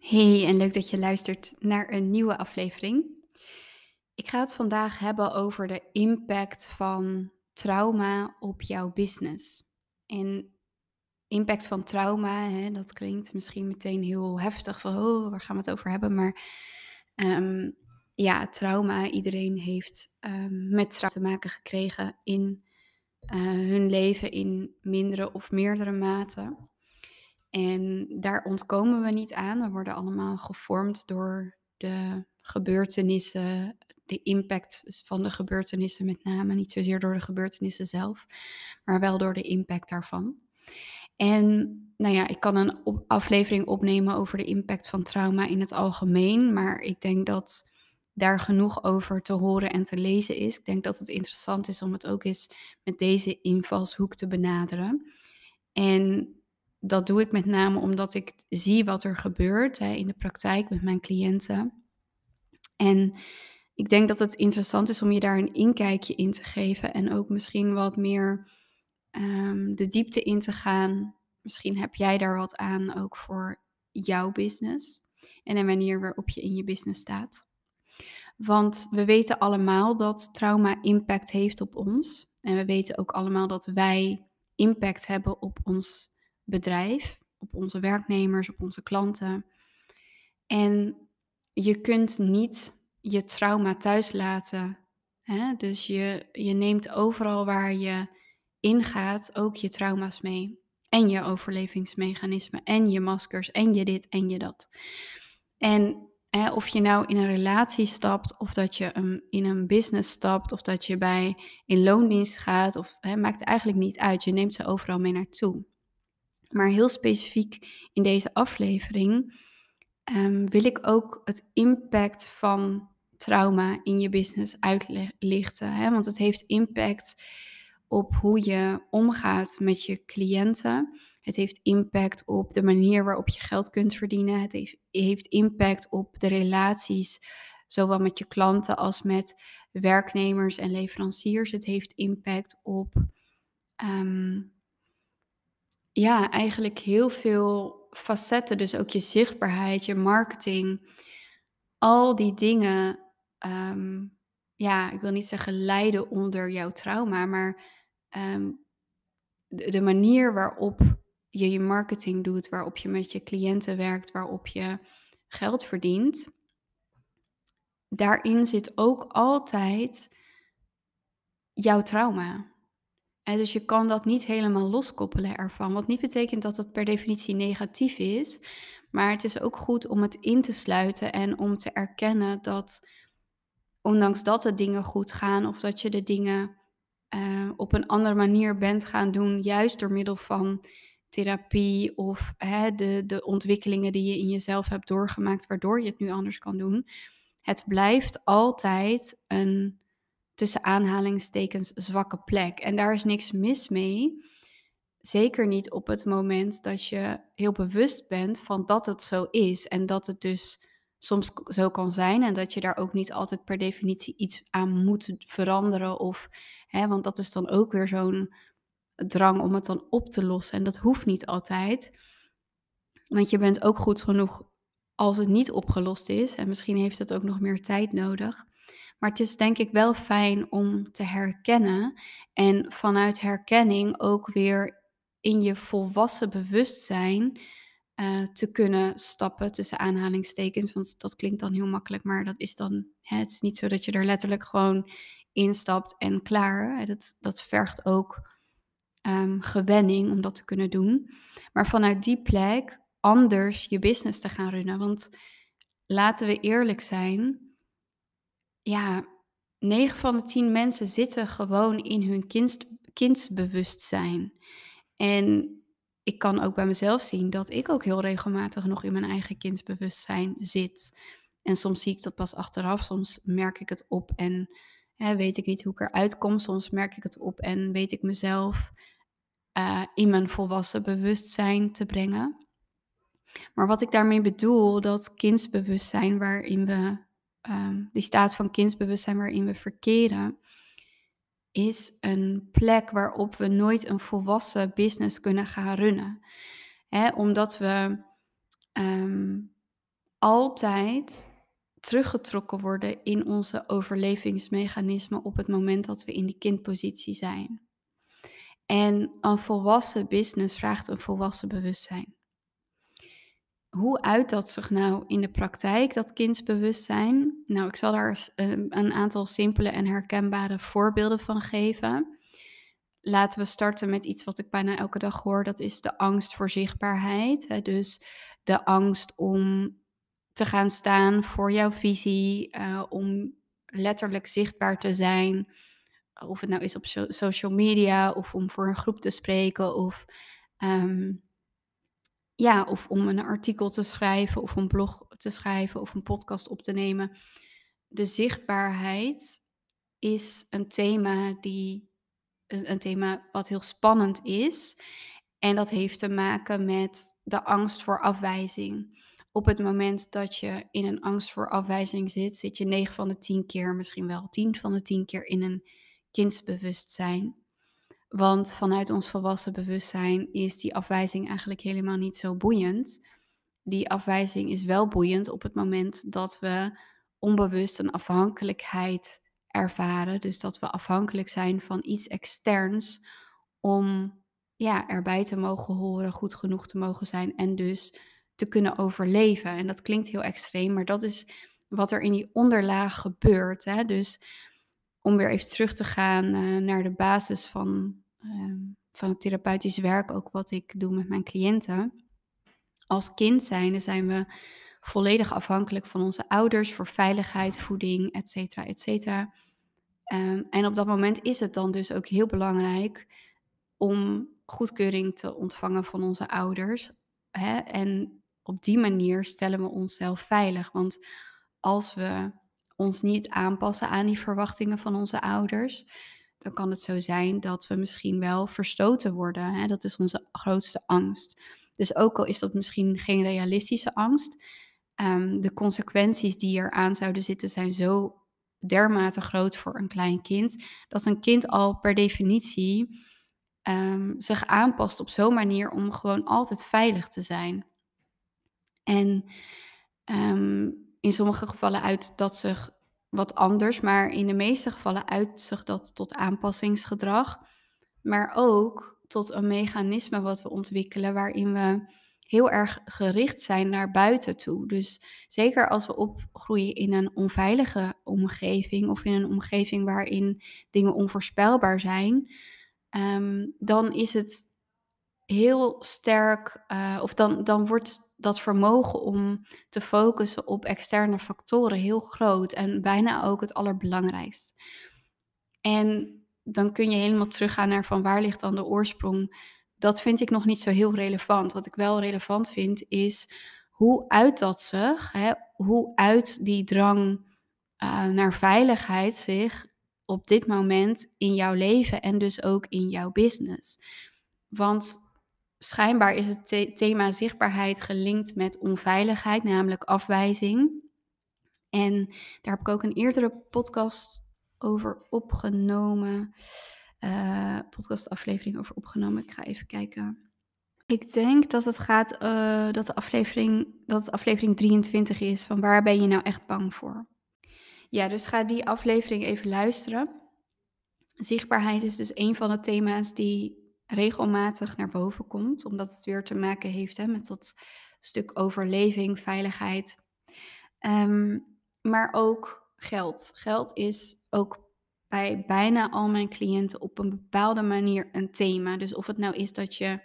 Hey, en leuk dat je luistert naar een nieuwe aflevering. Ik ga het vandaag hebben over de impact van trauma op jouw business. En impact van trauma, hè, dat klinkt misschien meteen heel heftig van, oh, waar gaan we het over hebben? Maar ehm, ja, trauma, iedereen heeft um, met trauma te maken gekregen in uh, hun leven in mindere of meerdere mate. En daar ontkomen we niet aan. We worden allemaal gevormd door de gebeurtenissen, de impact van de gebeurtenissen met name. Niet zozeer door de gebeurtenissen zelf, maar wel door de impact daarvan. En nou ja, ik kan een aflevering opnemen over de impact van trauma in het algemeen, maar ik denk dat daar genoeg over te horen en te lezen is. Ik denk dat het interessant is om het ook eens met deze invalshoek te benaderen. En dat doe ik met name omdat ik zie wat er gebeurt hè, in de praktijk met mijn cliënten. En ik denk dat het interessant is om je daar een inkijkje in te geven en ook misschien wat meer um, de diepte in te gaan. Misschien heb jij daar wat aan ook voor jouw business en de manier waarop je in je business staat. Want we weten allemaal dat trauma impact heeft op ons. En we weten ook allemaal dat wij impact hebben op ons bedrijf, op onze werknemers, op onze klanten. En je kunt niet je trauma thuis laten. Hè? Dus je, je neemt overal waar je ingaat ook je trauma's mee. En je overlevingsmechanismen, en je maskers, en je dit en je dat. En hè, of je nou in een relatie stapt, of dat je in een business stapt, of dat je bij in loondienst gaat, of hè, maakt eigenlijk niet uit. Je neemt ze overal mee naartoe. Maar heel specifiek in deze aflevering um, wil ik ook het impact van trauma in je business uitlichten. Hè? Want het heeft impact op hoe je omgaat met je cliënten. Het heeft impact op de manier waarop je geld kunt verdienen. Het heeft, heeft impact op de relaties, zowel met je klanten als met werknemers en leveranciers. Het heeft impact op um, ja, eigenlijk heel veel facetten. Dus ook je zichtbaarheid, je marketing. Al die dingen, ehm, ja, ik wil niet zeggen lijden onder jouw trauma, maar ehm, de, de, manier waarop je je marketing doet, waarop je met je cliënten werkt, waarop je geld verdient, daarin zit ook altijd jouw trauma dus je kan dat niet helemaal loskoppelen ervan. Wat niet betekent dat het per definitie negatief is. Maar het is ook goed om het in te sluiten en om te erkennen dat, ondanks dat de dingen goed gaan of dat je de dingen uh, op een andere manier bent gaan doen, juist door middel van therapie of de, de ontwikkelingen die je in jezelf hebt doorgemaakt, waardoor je het nu anders kan doen. Het blijft altijd een tussen aanhalingstekens zwakke plek. En daar is niks mis mee. Zeker niet op het moment dat je heel bewust bent van dat het zo is. En dat het dus soms zo kan zijn. En dat je daar ook niet altijd per definitie iets aan moet veranderen. Of, hè, want dat is dan ook weer zo'n drang om het dan op te lossen. En dat hoeft niet altijd. Want je bent ook goed genoeg als het niet opgelost is. En misschien heeft het ook nog meer tijd nodig. Maar het is denk ik wel fijn om te herkennen en vanuit herkenning ook weer in je volwassen bewustzijn uh, te kunnen stappen tussen aanhalingstekens. Want dat klinkt dan heel makkelijk, maar dat is dan, hè, het is niet zo dat je er letterlijk gewoon instapt en klaar. Dat, dat vergt ook um, gewenning om dat te kunnen doen. Maar vanuit die plek anders je business te gaan runnen. Want laten we eerlijk zijn, ja, 9 van de 10 mensen zitten gewoon in hun kind, kindsbewustzijn. En ik kan ook bij mezelf zien dat ik ook heel regelmatig nog in mijn eigen kindsbewustzijn zit. En soms zie ik dat pas achteraf, soms merk ik het op en hè, weet ik niet hoe ik eruit kom. Soms merk ik het op en weet ik mezelf uh, in mijn volwassen bewustzijn te brengen. Maar wat ik daarmee bedoel, dat kindsbewustzijn waarin we um, die staat van kindsbewustzijn waarin we verkeren, is een plek waarop we nooit een volwassen business kunnen gaan runnen. Omdat we um, altijd teruggetrokken worden in onze overlevingsmechanismen op het moment dat we in die kindpositie zijn. En een volwassen business vraagt een volwassen bewustzijn. Hoe uit dat zich nou in de praktijk, dat kindsbewustzijn? Nou, ik zal daar een aantal simpele en herkenbare voorbeelden van geven. Laten we starten met iets wat ik bijna elke dag hoor. Dat is de angst voor zichtbaarheid. Dus de angst om te gaan staan voor jouw visie, uh, om letterlijk zichtbaar te zijn. Of het nou is op social media of om voor een groep te spreken of, um, ja, of om een artikel te schrijven of een blog te schrijven of een podcast op te nemen. De zichtbaarheid is een thema die een, een thema wat heel spannend is. En dat heeft te maken met de angst voor afwijzing op het moment dat je in een angst voor afwijzing zit, zit je 9 van de 10 keer, misschien wel 10 van de 10 keer in een kindsbewustzijn. Want vanuit ons volwassen bewustzijn is die afwijzing eigenlijk helemaal niet zo boeiend. Die afwijzing is wel boeiend op het moment dat we onbewust een afhankelijkheid ervaren. Dus dat we afhankelijk zijn van iets externs om ja, erbij te mogen horen, goed genoeg te mogen zijn en dus te kunnen overleven. En dat klinkt heel extreem, maar dat is wat er in die onderlaag gebeurt. Hè? Dus om weer even terug te gaan uh, naar de basis van, uh, van het therapeutisch werk, ook wat ik doe met mijn cliënten. Als kind zijn we volledig afhankelijk van onze ouders voor veiligheid, voeding, et cetera, et cetera. Um, en op dat moment is het dan dus ook heel belangrijk om goedkeuring te ontvangen van onze ouders. Hè? En op die manier stellen we onszelf veilig. Want als we ons niet aanpassen aan die verwachtingen van onze ouders, dan kan het zo zijn dat we misschien wel verstoten worden. Hè? Dat is onze grootste angst. Dus ook al is dat misschien geen realistische angst, um, de consequenties die eraan zouden zitten zijn zo dermate groot voor een klein kind, dat een kind al per definitie um, zich aanpast op zo'n manier om gewoon altijd veilig te zijn. En um, in sommige gevallen uit dat zich wat anders, maar in de meeste gevallen uit zich dat tot aanpassingsgedrag. Maar ook tot een mechanisme wat we ontwikkelen waarin we heel erg gericht zijn naar buiten toe. Dus zeker als we opgroeien in een onveilige omgeving of in een omgeving waarin dingen onvoorspelbaar zijn, um, dan is het heel sterk, uh, of dan, dan wordt dat vermogen om te focussen op externe factoren heel groot en bijna ook het allerbelangrijkst. En dan kun je helemaal teruggaan naar van waar ligt dan de oorsprong. Dat vind ik nog niet zo heel relevant. Wat ik wel relevant vind is hoe uit dat zich, hè, hoe uit die drang uh, naar veiligheid zich op dit moment in jouw leven en dus ook in jouw business. Want schijnbaar is het thema zichtbaarheid gelinkt met onveiligheid, namelijk afwijzing. En daar heb ik ook een eerdere podcast over opgenomen. Uh, podcastaflevering over opgenomen. Ik ga even kijken. Ik denk dat het gaat, uh, dat de aflevering, dat het aflevering 23 is. Van waar ben je nou echt bang voor? Ja, dus ga die aflevering even luisteren. Zichtbaarheid is dus een van de thema's die regelmatig naar boven komt, omdat het weer te maken heeft hè, met dat stuk overleving, veiligheid. Ehm, maar ook geld. Geld is ook bij bijna al mijn cliënten op een bepaalde manier een thema. Dus of het nou is dat je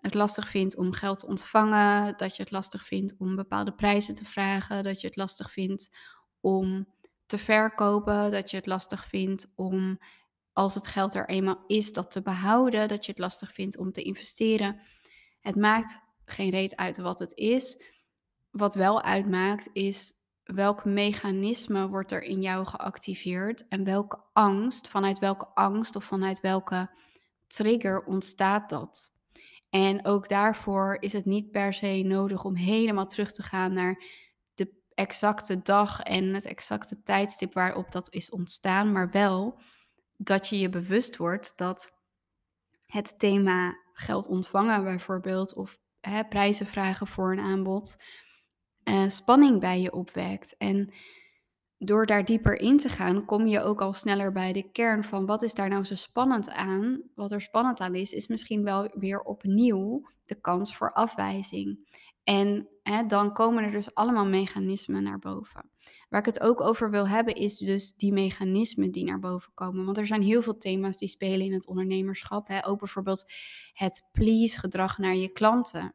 het lastig vindt om geld te ontvangen, dat je het lastig vindt om bepaalde prijzen te vragen, dat je het lastig vindt om te verkopen, dat je het lastig vindt om als het geld er eenmaal is, dat te behouden, dat je het lastig vindt om te investeren. Het maakt geen reet uit wat het is. Wat wel uitmaakt is welk mechanisme wordt er in jou geactiveerd en welke angst, vanuit welke angst of vanuit welke trigger ontstaat dat. En ook daarvoor is het niet per se nodig om helemaal terug te gaan naar de exacte dag en het exacte tijdstip waarop dat is ontstaan, maar wel dat je je bewust wordt dat het thema geld ontvangen bijvoorbeeld of hè, prijzen vragen voor een aanbod uh, spanning bij je opwekt. En door daar dieper in te gaan, kom je ook al sneller bij de kern van wat is daar nou zo spannend aan? Wat er spannend aan is, is misschien wel weer opnieuw de kans voor afwijzing. En hè, dan komen er dus allemaal mechanismen naar boven. Waar ik het ook over wil hebben, is dus die mechanismen die naar boven komen. Want er zijn heel veel thema's die spelen in het ondernemerschap. Hè. Ook bijvoorbeeld het please-gedrag naar je klanten.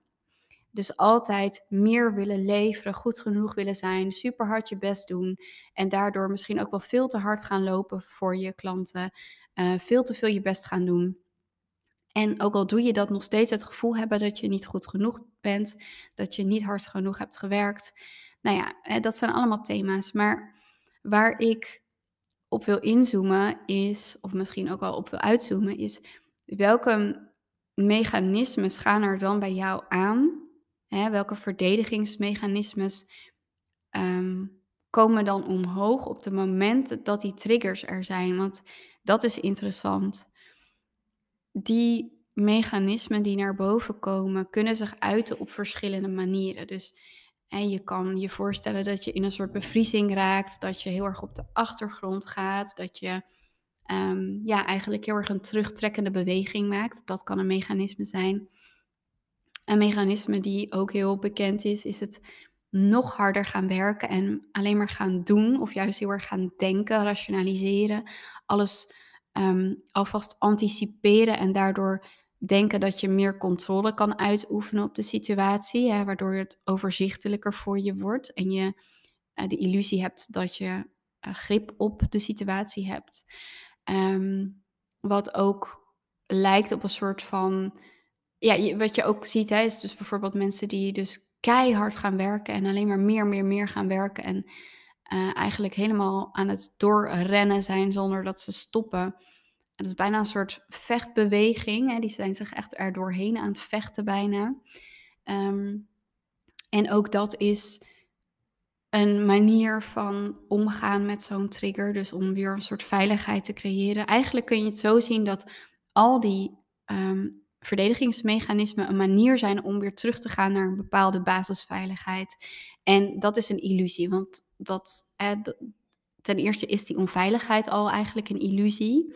Dus altijd meer willen leveren, goed genoeg willen zijn, super hard je best doen. En daardoor misschien ook wel veel te hard gaan lopen voor je klanten. Uh, veel te veel je best gaan doen. En ook al doe je dat nog steeds het gevoel hebben dat je niet goed genoeg bent, dat je niet hard genoeg hebt gewerkt. Nou ja, dat zijn allemaal thema's. Maar waar ik op wil inzoomen is, of misschien ook wel op wil uitzoomen, is welke mechanismes gaan er dan bij jou aan? Hè, welke verdedigingsmechanismes um, komen dan omhoog op het moment dat die triggers er zijn? Want dat is interessant. Die mechanismen die naar boven komen, kunnen zich uiten op verschillende manieren. Dus en je kan je voorstellen dat je in een soort bevriezing raakt, dat je heel erg op de achtergrond gaat, dat je um, ja, eigenlijk heel erg een terugtrekkende beweging maakt. Dat kan een mechanisme zijn. Een mechanisme die ook heel bekend is, is het nog harder gaan werken en alleen maar gaan doen, of juist heel erg gaan denken, rationaliseren, alles um, alvast anticiperen en daardoor denken dat je meer controle kan uitoefenen op de situatie, hè, waardoor het overzichtelijker voor je wordt en je uh, de illusie hebt dat je uh, grip op de situatie hebt. Um, wat ook lijkt op een soort van, ja, wat je ook ziet, hè, is dus bijvoorbeeld mensen die dus keihard gaan werken en alleen maar meer, meer, meer gaan werken en uh, eigenlijk helemaal aan het doorrennen zijn zonder dat ze stoppen. Het is bijna een soort vechtbeweging. Hè? Die zijn zich echt er doorheen aan het vechten bijna. Ehm, en ook dat is een manier van omgaan met zo'n trigger. Dus om weer een soort veiligheid te creëren. Eigenlijk kun je het zo zien dat al die um, verdedigingsmechanismen een manier zijn om weer terug te gaan naar een bepaalde basisveiligheid. En dat is een illusie, want dat, ten eerste is die onveiligheid al eigenlijk een illusie.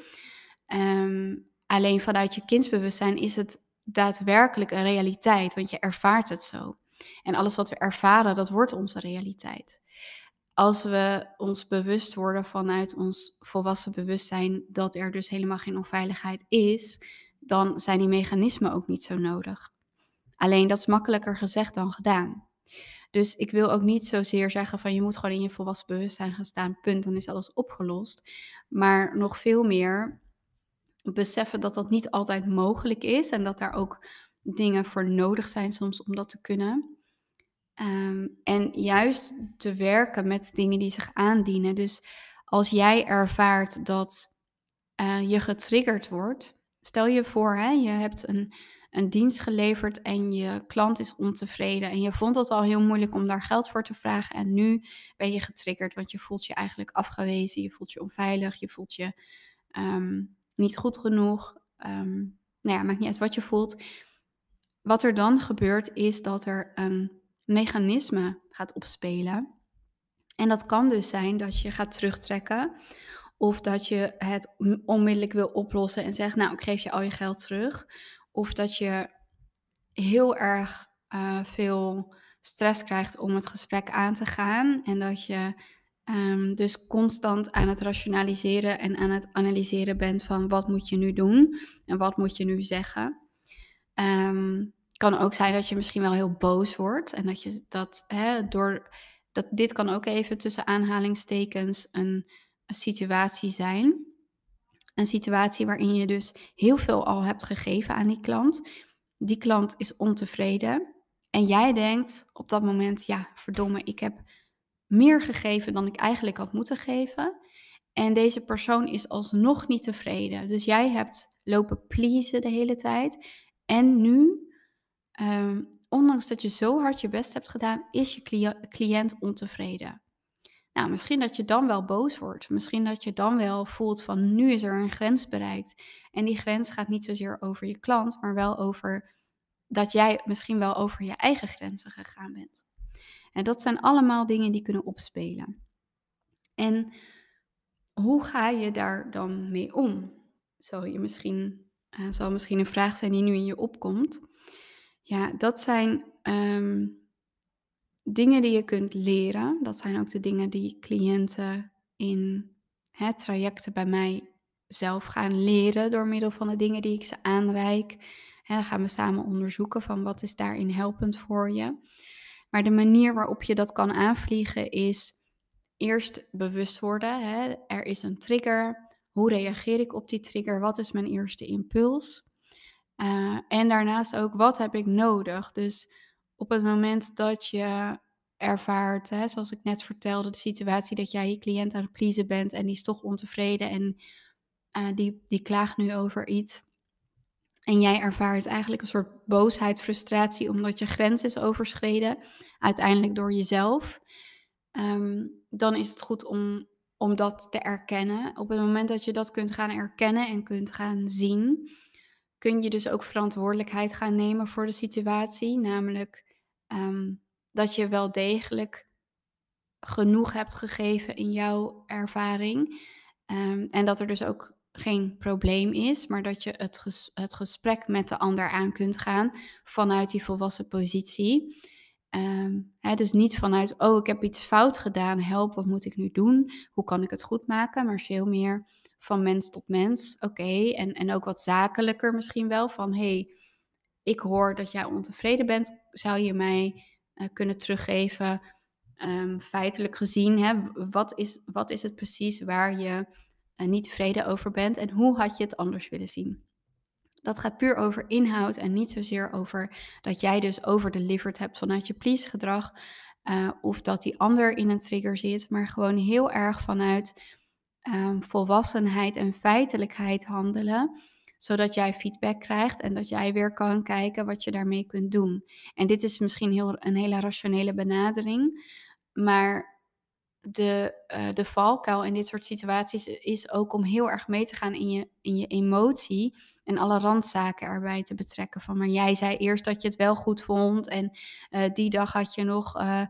Ehm, alleen vanuit je kindsbewustzijn is het daadwerkelijk een realiteit, want je ervaart het zo. En alles wat we ervaren, dat wordt onze realiteit. Als we ons bewust worden vanuit ons volwassen bewustzijn dat er dus helemaal geen onveiligheid is, dan zijn die mechanismen ook niet zo nodig. Alleen dat is makkelijker gezegd dan gedaan. Dus ik wil ook niet zozeer zeggen van je moet gewoon in je volwassen bewustzijn gaan staan, punt, dan is alles opgelost. Maar nog veel meer beseffen dat dat niet altijd mogelijk is en dat daar ook dingen voor nodig zijn soms om dat te kunnen. Ehm, en juist te werken met dingen die zich aandienen. Dus als jij ervaart dat uh, je getriggerd wordt, stel je voor, hè, je hebt een, een dienst geleverd en je klant is ontevreden en je vond het al heel moeilijk om daar geld voor te vragen en nu ben je getriggerd, want je voelt je eigenlijk afgewezen, je voelt je onveilig, je voelt je um, niet goed genoeg. Um, nou ja, maakt niet uit wat je voelt. Wat er dan gebeurt is dat er een mechanisme gaat opspelen. En dat kan dus zijn dat je gaat terugtrekken of dat je het onmiddellijk wil oplossen en zegt, nou ik geef je al je geld terug. Of dat je heel erg uh, veel stress krijgt om het gesprek aan te gaan en dat je Um, dus constant aan het rationaliseren en aan het analyseren bent van wat moet je nu doen en wat moet je nu zeggen. Um, kan ook zijn dat je misschien wel heel boos wordt en dat je dat hè, door dat dit kan ook even tussen aanhalingstekens een, een situatie zijn. Een situatie waarin je dus heel veel al hebt gegeven aan die klant. Die klant is ontevreden en jij denkt op dat moment, ja, verdomme, ik heb meer gegeven dan ik eigenlijk had moeten geven. En deze persoon is alsnog niet tevreden. Dus jij hebt lopen pleasen de hele tijd. En nu, um, ondanks dat je zo hard je best hebt gedaan, is je cliënt ontevreden. Nou, misschien dat je dan wel boos wordt. Misschien dat je dan wel voelt van nu is er een grens bereikt. En die grens gaat niet zozeer over je klant, maar wel over dat jij misschien wel over je eigen grenzen gegaan bent. En dat zijn allemaal dingen die kunnen opspelen. En hoe ga je daar dan mee om? Zal je misschien, uh, zal misschien een vraag zijn die nu in je opkomt. Ja, dat zijn ehm, dingen die je kunt leren. Dat zijn ook de dingen die cliënten in hè, trajecten bij mij zelf gaan leren door middel van de dingen die ik ze aanreik. En dan gaan we samen onderzoeken van wat is daarin helpend voor je. Maar de manier waarop je dat kan aanvliegen is eerst bewust worden. Hè? Er is een trigger. Hoe reageer ik op die trigger? Wat is mijn eerste impuls? Uh, en daarnaast ook, wat heb ik nodig? Dus op het moment dat je ervaart, hè, zoals ik net vertelde, de situatie dat jij je cliënt aan het pleasen bent en die is toch ontevreden en uh, die, die klaagt nu over iets. En jij ervaart eigenlijk een soort boosheid, frustratie, omdat je grens is overschreden, uiteindelijk door jezelf. Um, dan is het goed om, om dat te erkennen. Op het moment dat je dat kunt gaan erkennen en kunt gaan zien, kun je dus ook verantwoordelijkheid gaan nemen voor de situatie. Namelijk um, dat je wel degelijk genoeg hebt gegeven in jouw ervaring. Um, en dat er dus ook geen probleem is, maar dat je het, ges het gesprek met de ander aan kunt gaan vanuit die volwassen positie. Um, hè, dus niet vanuit, oh, ik heb iets fout gedaan, help, wat moet ik nu doen? Hoe kan ik het goed maken? Maar veel meer van mens tot mens. Oké, en, en ook wat zakelijker misschien wel. Van hey, ik hoor dat jij ontevreden bent. Zou je mij uh, kunnen teruggeven, um, feitelijk gezien, hè, wat, is, wat is het precies waar je niet tevreden over bent en hoe had je het anders willen zien? Dat gaat puur over inhoud en niet zozeer over dat jij dus overdelivered hebt vanuit je please gedrag. Uh, of dat die ander in een trigger zit, maar gewoon heel erg vanuit um, volwassenheid en feitelijkheid handelen, zodat jij feedback krijgt en dat jij weer kan kijken wat je daarmee kunt doen. En dit is misschien heel, een hele rationele benadering, maar de, uh, de valkuil in dit soort situaties is ook om heel erg mee te gaan in je, in je emotie en alle randzaken erbij te betrekken. Van, maar jij zei eerst dat je het wel goed vond en uh, die dag had je nog uh,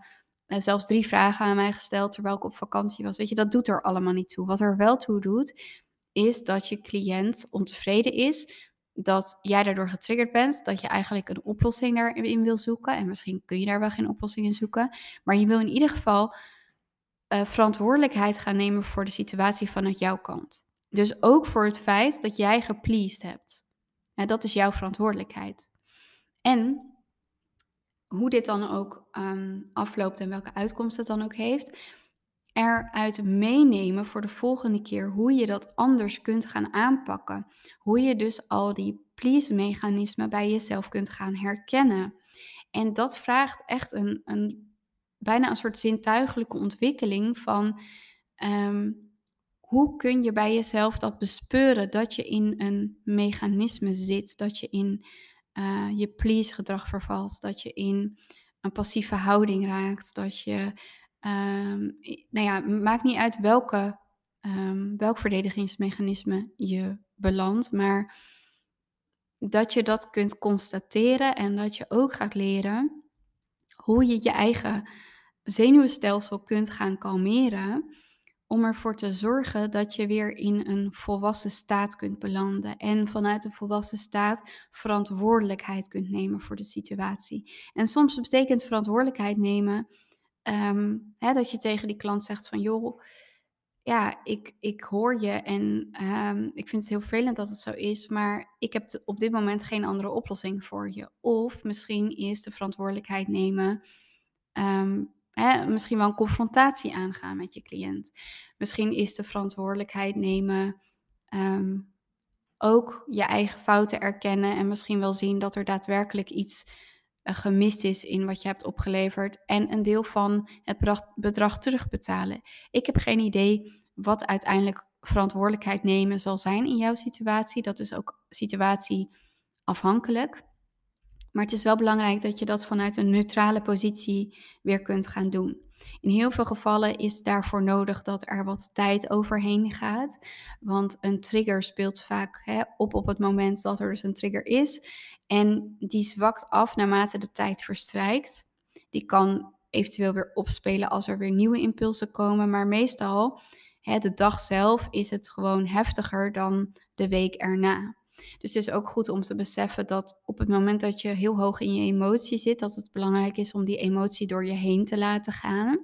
zelfs drie vragen aan mij gesteld terwijl ik op vakantie was. Weet je, dat doet er allemaal niet toe. Wat er wel toe doet, is dat je cliënt ontevreden is, dat jij daardoor getriggerd bent, dat je eigenlijk een oplossing daarin wil zoeken. En misschien kun je daar wel geen oplossing in zoeken, maar je wil in ieder geval uh, verantwoordelijkheid gaan nemen voor de situatie vanuit jouw kant. Dus ook voor het feit dat jij gepleased hebt. Dat is jouw verantwoordelijkheid. En hoe dit dan ook um, afloopt en welke uitkomst het dan ook heeft, eruit meenemen voor de volgende keer hoe je dat anders kunt gaan aanpakken. Hoe je dus al die please-mechanismen bij jezelf kunt gaan herkennen. En dat vraagt echt een, een bijna een soort zintuigelijke ontwikkeling van um, hoe kun je bij jezelf dat bespeuren dat je in een mechanisme zit, dat je in uh, je please gedrag vervalt, dat je in een passieve houding raakt, dat je, um, nou ja, maakt niet uit welke, um, welk verdedigingsmechanisme je belandt, maar dat je dat kunt constateren en dat je ook gaat leren hoe je je eigen zenuwstelsel kunt gaan kalmeren om ervoor te zorgen dat je weer in een volwassen staat kunt belanden en vanuit een volwassen staat verantwoordelijkheid kunt nemen voor de situatie. En soms betekent verantwoordelijkheid nemen um, hè, dat je tegen die klant zegt van joh, ja, ik, ik hoor je en um, ik vind het heel vervelend dat het zo is, maar ik heb op dit moment geen andere oplossing voor je. Of misschien is de verantwoordelijkheid nemen um, Misschien wel een confrontatie aangaan met je cliënt. Misschien is de verantwoordelijkheid nemen um, ook je eigen fouten erkennen en misschien wel zien dat er daadwerkelijk iets uh, gemist is in wat je hebt opgeleverd en een deel van het bedrag, bedrag terugbetalen. Ik heb geen idee wat uiteindelijk verantwoordelijkheid nemen zal zijn in jouw situatie. Dat is ook situatieafhankelijk. Maar het is wel belangrijk dat je dat vanuit een neutrale positie weer kunt gaan doen. In heel veel gevallen is daarvoor nodig dat er wat tijd overheen gaat. Want een trigger speelt vaak hè, op op het moment dat er dus een trigger is. En die zwakt af naarmate de tijd verstrijkt. Die kan eventueel weer opspelen als er weer nieuwe impulsen komen. Maar meestal, hè, de dag zelf, is het gewoon heftiger dan de week erna. Dus het is ook goed om te beseffen dat op het moment dat je heel hoog in je emotie zit, dat het belangrijk is om die emotie door je heen te laten gaan.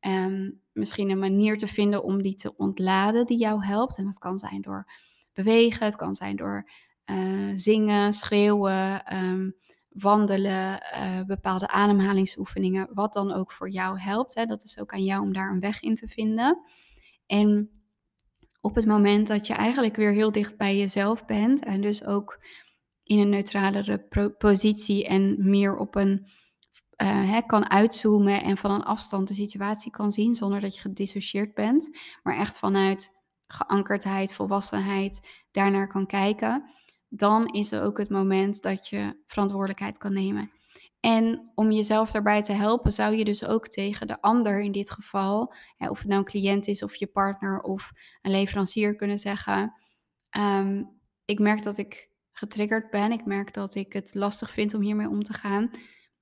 Um, misschien een manier te vinden om die te ontladen die jou helpt. En dat kan zijn door bewegen, het kan zijn door uh, zingen, schreeuwen, um, wandelen, uh, bepaalde ademhalingsoefeningen, wat dan ook voor jou helpt. Hè. Dat is ook aan jou om daar een weg in te vinden. En op het moment dat je eigenlijk weer heel dicht bij jezelf bent en dus ook in een neutralere positie en meer op een uh, kan uitzoomen en van een afstand de situatie kan zien zonder dat je gedissocieerd bent, maar echt vanuit geankerdheid, volwassenheid daarnaar kan kijken, dan is er ook het moment dat je verantwoordelijkheid kan nemen. En om jezelf daarbij te helpen, zou je dus ook tegen de ander in dit geval, hè, of het nou een cliënt is of je partner of een leverancier, kunnen zeggen: um, Ik merk dat ik getriggerd ben. Ik merk dat ik het lastig vind om hiermee om te gaan.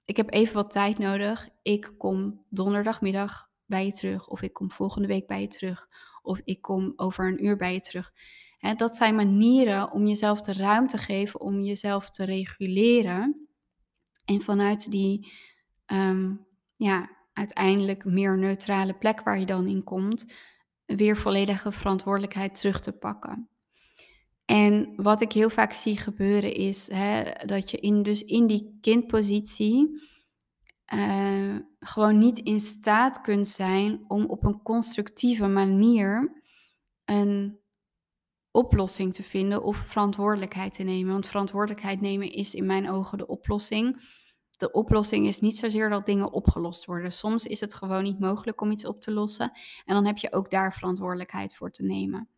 Ik heb even wat tijd nodig. Ik kom donderdagmiddag bij je terug, of ik kom volgende week bij je terug, of ik kom over een uur bij je terug. Hè, dat zijn manieren om jezelf de ruimte te geven om jezelf te reguleren en vanuit die ehm, ja, uiteindelijk meer neutrale plek waar je dan in komt, weer volledige verantwoordelijkheid terug te pakken. En wat ik heel vaak zie gebeuren is hè, dat je in, dus in die kindpositie uh, gewoon niet in staat kunt zijn om op een constructieve manier een oplossing te vinden of verantwoordelijkheid te nemen. Want verantwoordelijkheid nemen is in mijn ogen de oplossing de oplossing is niet zozeer dat dingen opgelost worden. Soms is het gewoon niet mogelijk om iets op te lossen. En dan heb je ook daar verantwoordelijkheid voor te nemen.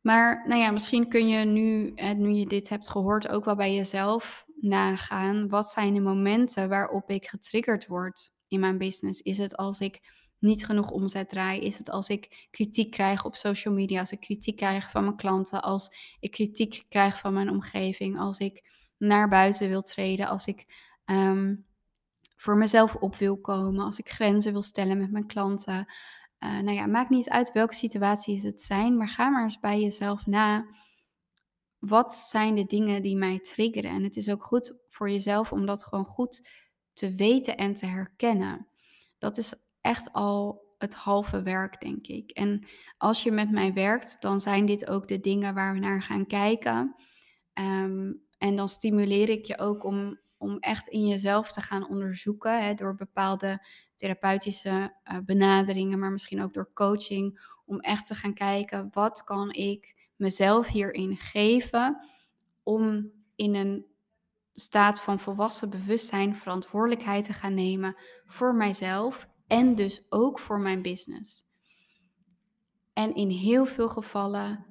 Maar nou ja, misschien kun je nu, nu je dit hebt gehoord, ook wel bij jezelf nagaan. Wat zijn de momenten waarop ik getriggerd word in mijn business? Is het als ik niet genoeg omzet draai? Is het als ik kritiek krijg op social media? Als ik kritiek krijg van mijn klanten? Als ik kritiek krijg van mijn omgeving? Als ik naar buiten wil treden? Als ik um, voor mezelf op wil komen, als ik grenzen wil stellen met mijn klanten. Uh, nou ja, maakt niet uit welke situaties het zijn, maar ga maar eens bij jezelf na. Wat zijn de dingen die mij triggeren? En het is ook goed voor jezelf om dat gewoon goed te weten en te herkennen. Dat is echt al het halve werk, denk ik. En als je met mij werkt, dan zijn dit ook de dingen waar we naar gaan kijken. Um, en dan stimuleer ik je ook om om echt in jezelf te gaan onderzoeken hè, door bepaalde therapeutische uh, benaderingen, maar misschien ook door coaching, om echt te gaan kijken wat kan ik mezelf hierin geven om in een staat van volwassen bewustzijn verantwoordelijkheid te gaan nemen voor mijzelf en dus ook voor mijn business. En in heel veel gevallen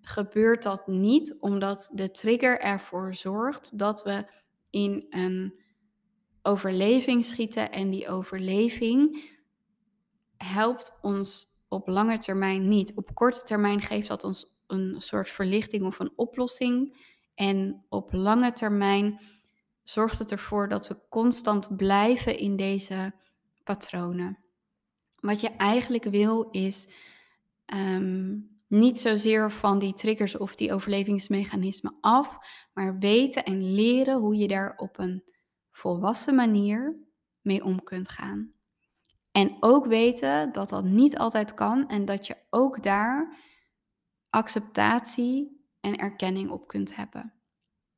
gebeurt dat niet omdat de trigger ervoor zorgt dat we in een overleving schieten. En die overleving helpt ons op lange termijn niet. Op korte termijn geeft dat ons een soort verlichting of een oplossing. En op lange termijn zorgt het ervoor dat we constant blijven in deze patronen. Wat je eigenlijk wil is um, niet zozeer van die triggers of die overlevingsmechanismen af, maar weten en leren hoe je daar op een volwassen manier mee om kunt gaan. En ook weten dat dat niet altijd kan en dat je ook daar acceptatie en erkenning op kunt hebben.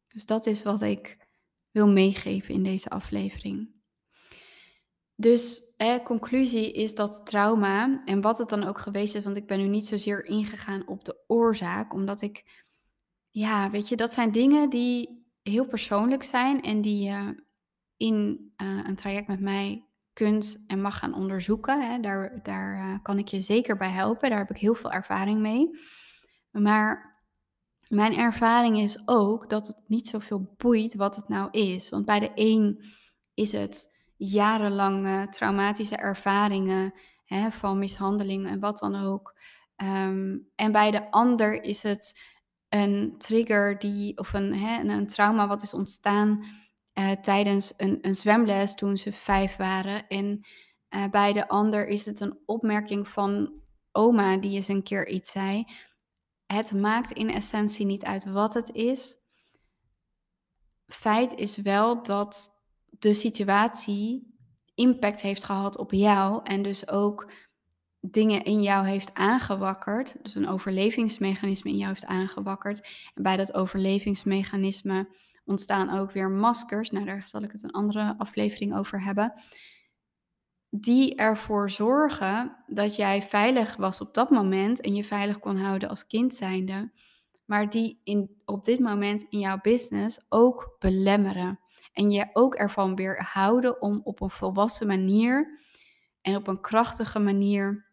Dus dat is wat ik wil meegeven in deze aflevering. Dus eh, conclusie is dat trauma, en wat het dan ook geweest is, want ik ben nu niet zozeer ingegaan op de oorzaak, omdat ik, ja, weet je, dat zijn dingen die heel persoonlijk zijn en die je in uh, een traject met mij kunt en mag gaan onderzoeken. Hè. Daar, daar uh, kan ik je zeker bij helpen, daar heb ik heel veel ervaring mee. Maar mijn ervaring is ook dat het niet zoveel boeit wat het nou is. Want bij de een is het jarenlange traumatische ervaringen hè, van mishandeling en wat dan ook. Ehm, en bij de ander is het een trigger die, of een, hè, een trauma wat is ontstaan uh, tijdens een, een zwemles toen ze vijf waren. En uh, bij de ander is het een opmerking van oma die eens een keer iets zei. Het maakt in essentie niet uit wat het is. Feit is wel dat de situatie impact heeft gehad op jou en dus ook dingen in jou heeft aangewakkerd, dus een overlevingsmechanisme in jou heeft aangewakkerd. En bij dat overlevingsmechanisme ontstaan ook weer maskers. Nou, daar zal ik het een andere aflevering over hebben. Die ervoor zorgen dat jij veilig was op dat moment en je veilig kon houden als kind zijnde. Maar die in, op dit moment in jouw business ook belemmeren. En je ook ervan weer houden om op een volwassen manier en op een krachtige manier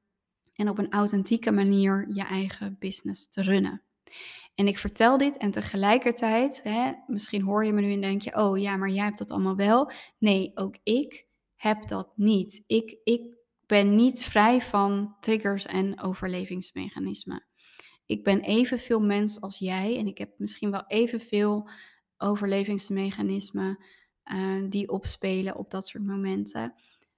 en op een authentieke manier je eigen business te runnen. En ik vertel dit en tegelijkertijd, hè, misschien hoor je me nu en denk je, oh ja, maar jij hebt dat allemaal wel. Nee, ook ik heb dat niet. Ik, ik ben niet vrij van triggers en overlevingsmechanismen. Ik ben evenveel mens als jij en ik heb misschien wel evenveel overlevingsmechanismen uh, die opspelen op dat soort momenten.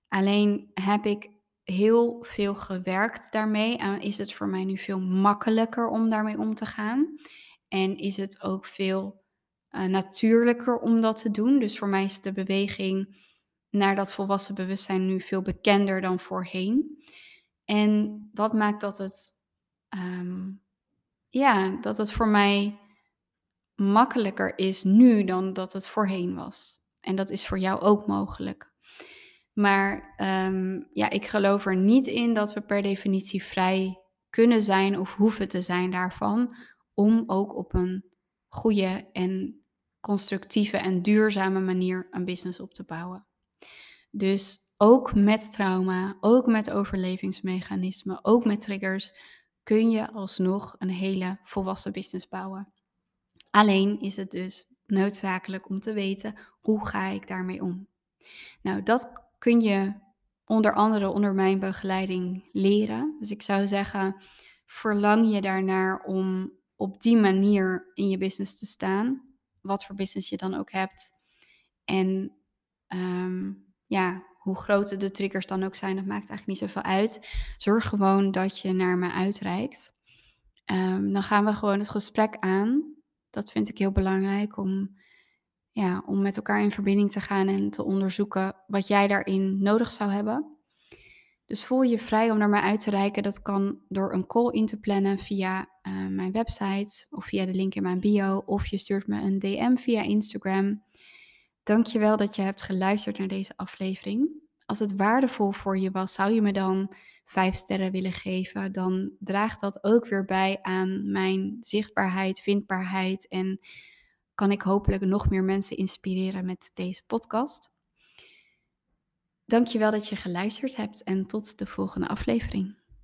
Alleen heb ik heel veel gewerkt daarmee en is het voor mij nu veel makkelijker om daarmee om te gaan. En is het ook veel uh, natuurlijker om dat te doen. Dus voor mij is de beweging naar dat volwassen bewustzijn nu veel bekender dan voorheen. En dat maakt dat het, um, ja, dat het voor mij makkelijker is nu dan dat het voorheen was. En dat is voor jou ook mogelijk. Maar um, ja, ik geloof er niet in dat we per definitie vrij kunnen zijn of hoeven te zijn daarvan. Om ook op een goede en constructieve en duurzame manier een business op te bouwen. Dus ook met trauma, ook met overlevingsmechanismen, ook met triggers, kun je alsnog een hele volwassen business bouwen. Alleen is het dus noodzakelijk om te weten hoe ga ik daarmee om. Nou, dat kun je onder andere onder mijn begeleiding leren. Dus ik zou zeggen, verlang je daarnaar om op die manier in je business te staan, wat voor business je dan ook hebt. En ehm, ja, hoe groot de triggers dan ook zijn, dat maakt eigenlijk niet zoveel uit. Zorg gewoon dat je naar me uitreikt. Um, dan gaan we gewoon het gesprek aan. Dat vind ik heel belangrijk om ja, om met elkaar in verbinding te gaan en te onderzoeken wat jij daarin nodig zou hebben. Dus voel je vrij om naar mij uit te reiken. Dat kan door een call in te plannen via uh, mijn website of via de link in mijn bio. Of je stuurt me een DM via Instagram. Dankjewel dat je hebt geluisterd naar deze aflevering. Als het waardevol voor je was, zou je me dan vijf sterren willen geven. Dan draagt dat ook weer bij aan mijn zichtbaarheid, vindbaarheid en kan ik hopelijk nog meer mensen inspireren met deze podcast. Dankjewel dat je geluisterd hebt en tot de volgende aflevering.